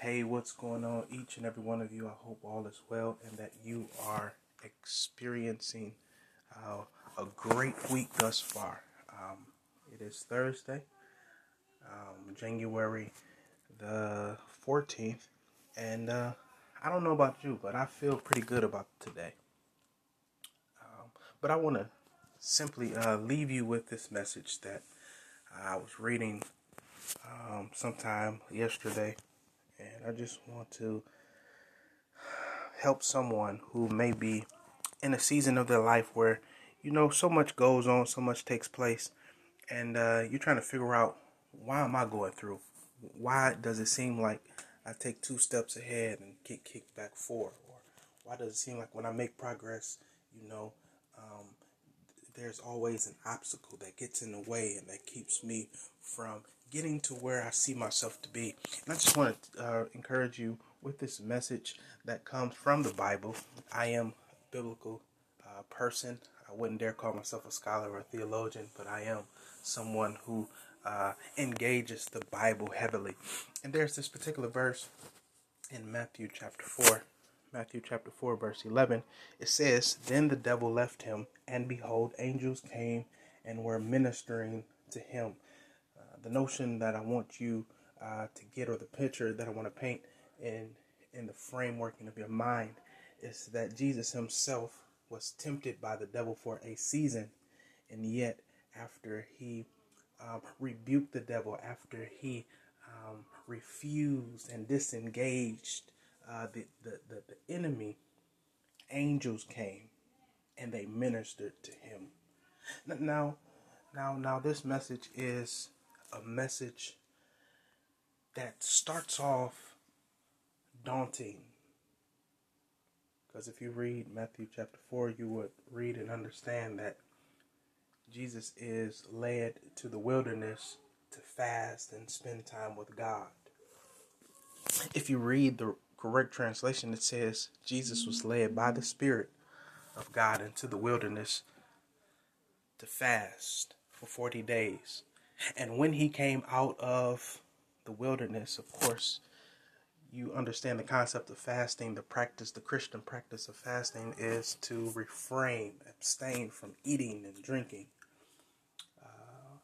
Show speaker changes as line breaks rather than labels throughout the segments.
Hey, what's going on, each and every one of you? I hope all is well and that you are experiencing uh, a great week thus far. Um, it is Thursday, um, January the 14th, and uh, I don't know about you, but I feel pretty good about today. Um, but I want to simply uh, leave you with this message that I was reading um, sometime yesterday and I just want to help someone who may be in a season of their life where, you know, so much goes on, so much takes place, and uh, you're trying to figure out why am I going through? Why does it seem like I take two steps ahead and get kicked back four? Or why does it seem like when I make progress, you know, um, there's always an obstacle that gets in the way and that keeps me from getting to where I see myself to be. And I just want to uh, encourage you with this message that comes from the Bible. I am a biblical uh, person. I wouldn't dare call myself a scholar or a theologian, but I am someone who uh, engages the Bible heavily. And there's this particular verse in Matthew chapter 4. Matthew chapter 4, verse 11. It says, Then the devil left him, and behold, angels came and were ministering to him the notion that I want you uh, to get, or the picture that I want to paint in in the frameworking of your mind, is that Jesus Himself was tempted by the devil for a season, and yet after He um, rebuked the devil, after He um, refused and disengaged uh, the, the, the, the enemy, angels came and they ministered to him. Now, now, now, this message is a message that starts off daunting. Because if you read Matthew chapter 4, you would read and understand that Jesus is led to the wilderness to fast and spend time with God. If you read the correct translation, it says Jesus was led by the Spirit of God into the wilderness to fast for 40 days and when he came out of the wilderness, of course, you understand the concept of fasting. The practice, the Christian practice of fasting, is to refrain, abstain from eating and drinking. Uh,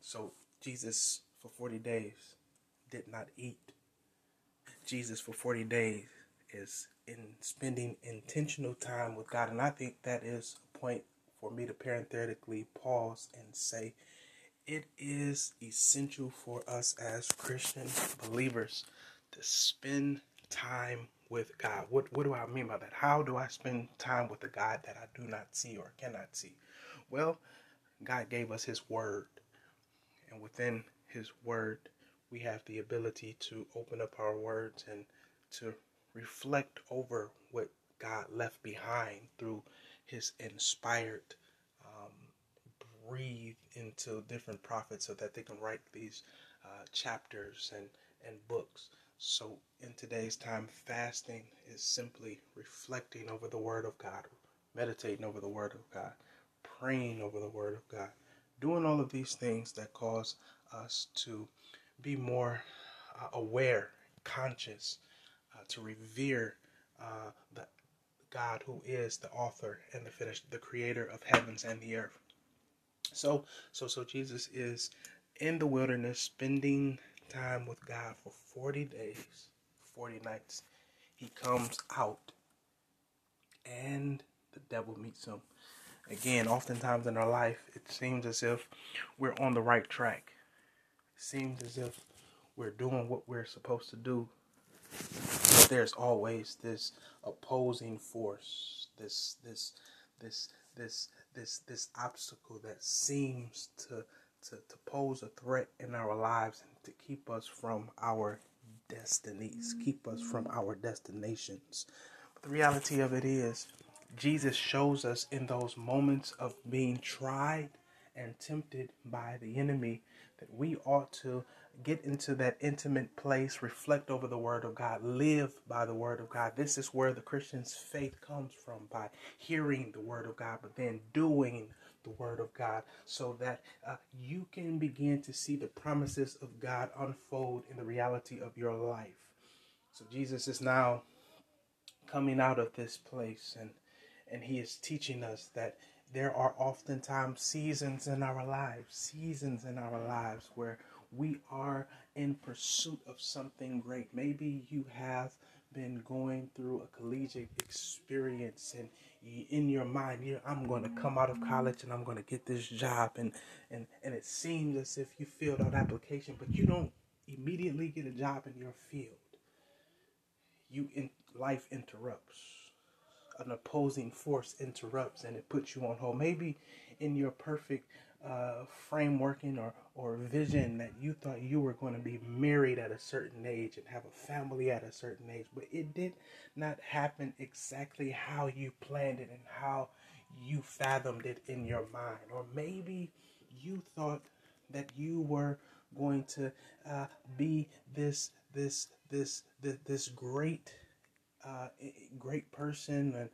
so, Jesus for 40 days did not eat. Jesus for 40 days is in spending intentional time with God. And I think that is a point for me to parenthetically pause and say, it is essential for us as Christian believers to spend time with God. What what do I mean by that? How do I spend time with the God that I do not see or cannot see? Well, God gave us his word. And within his word, we have the ability to open up our words and to reflect over what God left behind through his inspired breathe into different prophets so that they can write these uh, chapters and, and books. So, in today's time, fasting is simply reflecting over the Word of God, meditating over the Word of God, praying over the Word of God, doing all of these things that cause us to be more uh, aware, conscious, uh, to revere uh, the God who is the author and the finished, the creator of heavens and the earth. So, so, so Jesus is in the wilderness spending time with God for 40 days, 40 nights. He comes out and the devil meets him. Again, oftentimes in our life, it seems as if we're on the right track. It seems as if we're doing what we're supposed to do. But there's always this opposing force, this, this, this, this, this this obstacle that seems to, to to pose a threat in our lives and to keep us from our destinies, keep us from our destinations. But the reality of it is, Jesus shows us in those moments of being tried and tempted by the enemy that we ought to get into that intimate place, reflect over the Word of God, live by the Word of God. This is where the Christian's faith comes from by hearing the Word of God, but then doing the Word of God so that uh, you can begin to see the promises of God unfold in the reality of your life. So Jesus is now coming out of this place and and he is teaching us that there are oftentimes seasons in our lives, seasons in our lives where we are in pursuit of something great. Maybe you have been going through a collegiate experience and in your mind you I'm going to come out of college and I'm going to get this job and and and it seems as if you filled out application but you don't immediately get a job in your field. You in life interrupts. An opposing force interrupts and it puts you on hold. Maybe in your perfect uh, frameworking or, or vision that you thought you were going to be married at a certain age and have a family at a certain age, but it did not happen exactly how you planned it and how you fathomed it in your mind. Or maybe you thought that you were going to uh, be this this this this, this great uh, great person and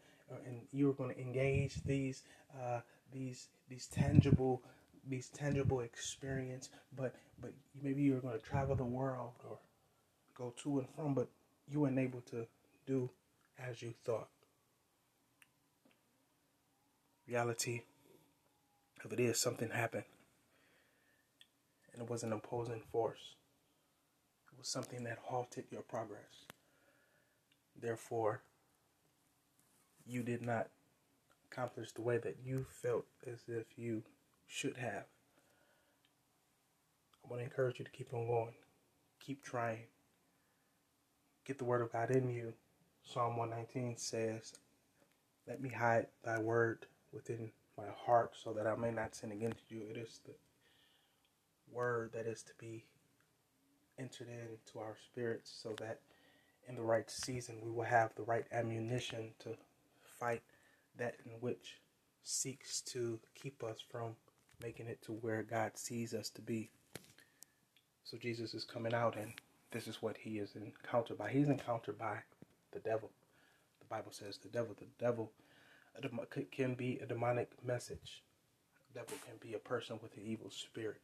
and you were going to engage these uh, these these tangible these tangible experience but but maybe you're going to travel the world or go to and from but you weren't able to do as you thought. Reality of it is something happened. And it was an opposing force. It was something that halted your progress. Therefore you did not accomplish the way that you felt as if you should have. I want to encourage you to keep on going. Keep trying. Get the word of God in you. Psalm 119 says, Let me hide thy word within my heart so that I may not sin against you. It is the word that is to be entered into our spirits so that in the right season we will have the right ammunition to fight that in which seeks to keep us from making it to where God sees us to be. So Jesus is coming out, and this is what he is encountered by. He's encountered by the devil. The Bible says the devil. The devil can be a demonic message. The devil can be a person with an evil spirit.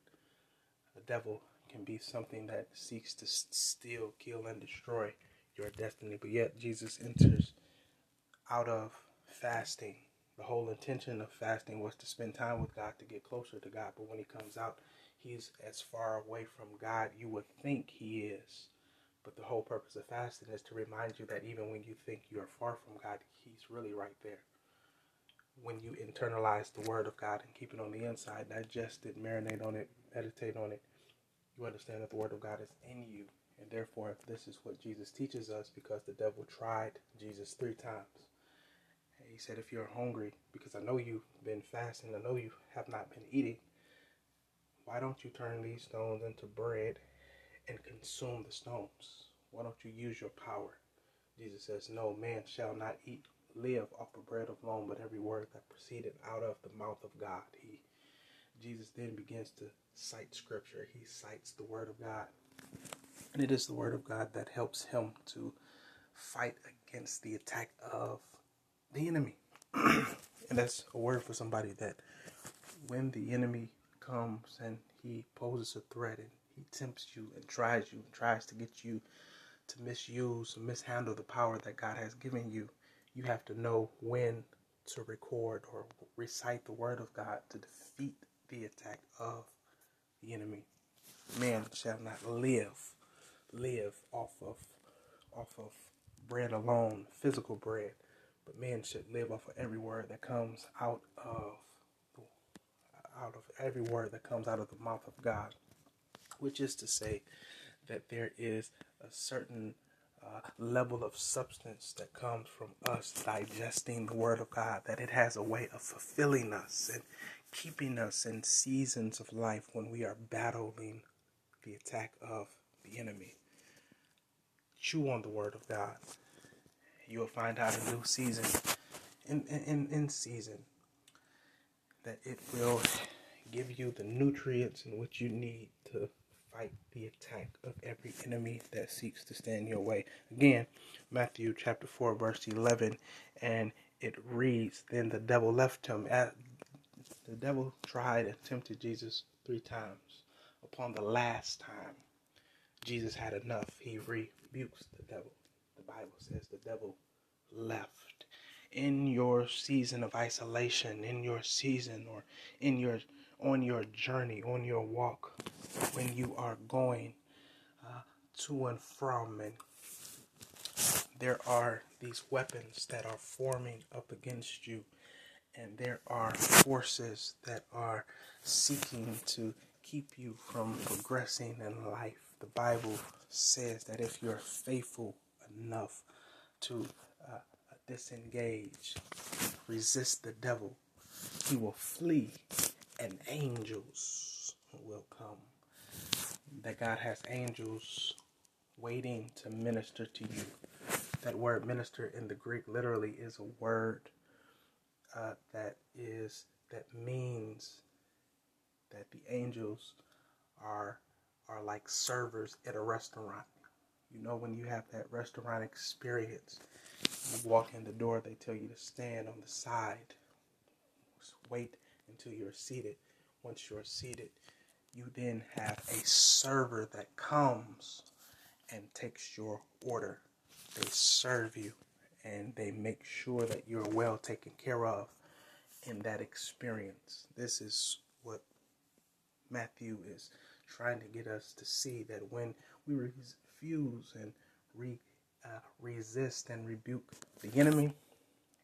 The devil can be something that seeks to steal, kill, and destroy your destiny. But yet Jesus enters out of fasting the whole intention of fasting was to spend time with God to get closer to God. But when he comes out, he's as far away from God you would think he is. But the whole purpose of fasting is to remind you that even when you think you are far from God, he's really right there. When you internalize the word of God and keep it on the inside, digest it, marinate on it, meditate on it, you understand that the word of God is in you. And therefore, if this is what Jesus teaches us because the devil tried Jesus three times he said, If you're hungry, because I know you've been fasting, I know you have not been eating, why don't you turn these stones into bread and consume the stones? Why don't you use your power? Jesus says, No man shall not eat, live off the bread alone, but every word that proceeded out of the mouth of God. He Jesus then begins to cite scripture. He cites the word of God. And it is the word of God that helps him to fight against the attack of the enemy. and that's a word for somebody that when the enemy comes and he poses a threat and he tempts you and tries you and tries to get you to misuse or mishandle the power that God has given you, you have to know when to record or recite the word of God to defeat the attack of the enemy. Man shall not live live off of off of bread alone, physical bread, but men should live off of every word that comes out of out of every word that comes out of the mouth of God, which is to say that there is a certain uh, level of substance that comes from us digesting the Word of God, that it has a way of fulfilling us and keeping us in seasons of life when we are battling the attack of the enemy. Chew on the Word of God you will find out a new season in, in, in season that it will give you the nutrients in which you need to fight the attack of every enemy that seeks to stand your way. Again, Matthew chapter 4, verse 11, and it reads Then the devil left him. At, the devil tried and tempted Jesus three times. Upon the last time, Jesus had enough. He rebukes the devil. Bible says the devil left. In your season of isolation, in your season or in your on your journey, on your walk, when you are going uh, to and from, and there are these weapons that are forming up against you, and there are forces that are seeking to keep you from progressing in life. The Bible says that if you're faithful enough to uh, disengage, resist the devil, he will flee and angels will come. That God has angels waiting to minister to you. That word minister in the Greek literally is a word uh, that is that means that the angels are are like servers at a restaurant. You know when you have that restaurant experience, you walk in the door, they tell you to stand on the side. Wait until you're seated. Once you're seated, you then have a server that comes and takes your order. They serve you and they make sure that you're well taken care of in that experience. This is what Matthew is trying to get us to see that when we refuse and re, uh, resist and rebuke the enemy,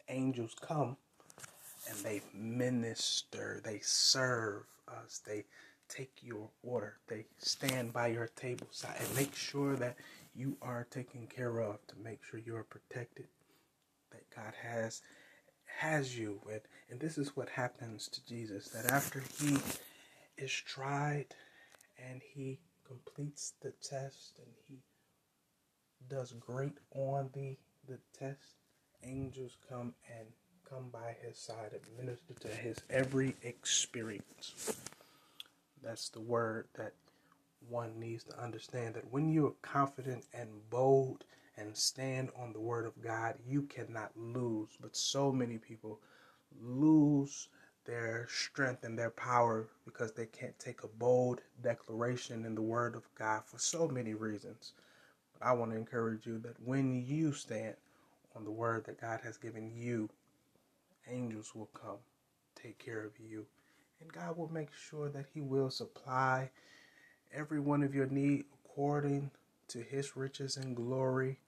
angels come and they minister, they serve us, they take your order, they stand by your table side and make sure that you are taken care of to make sure you are protected, that God has has you and, and this is what happens to Jesus that after he is tried and he completes the test and he does great on the the test angels come and come by his side and minister to his every experience. That's the word that one needs to understand that when you are confident and bold and stand on the word of God, you cannot lose. But so many people lose their strength and their power because they can't take a bold declaration in the word of God for so many reasons. But I want to encourage you that when you stand on the word that God has given you, angels will come take care of you. And God will make sure that He will supply every one of your need according to His riches and glory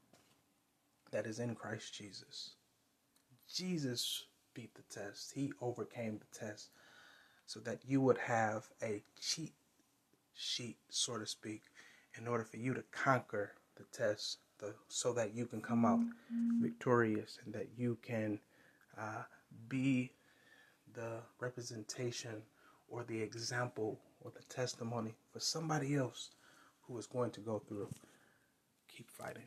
that is in Christ Jesus. Jesus beat the test, He overcame the test so that you would have a cheat sheet, so to speak, in order for you to conquer the test, the, so that you can come out victorious and that you can uh, be the representation or the example or the testimony for somebody else who is going to go through. Keep fighting.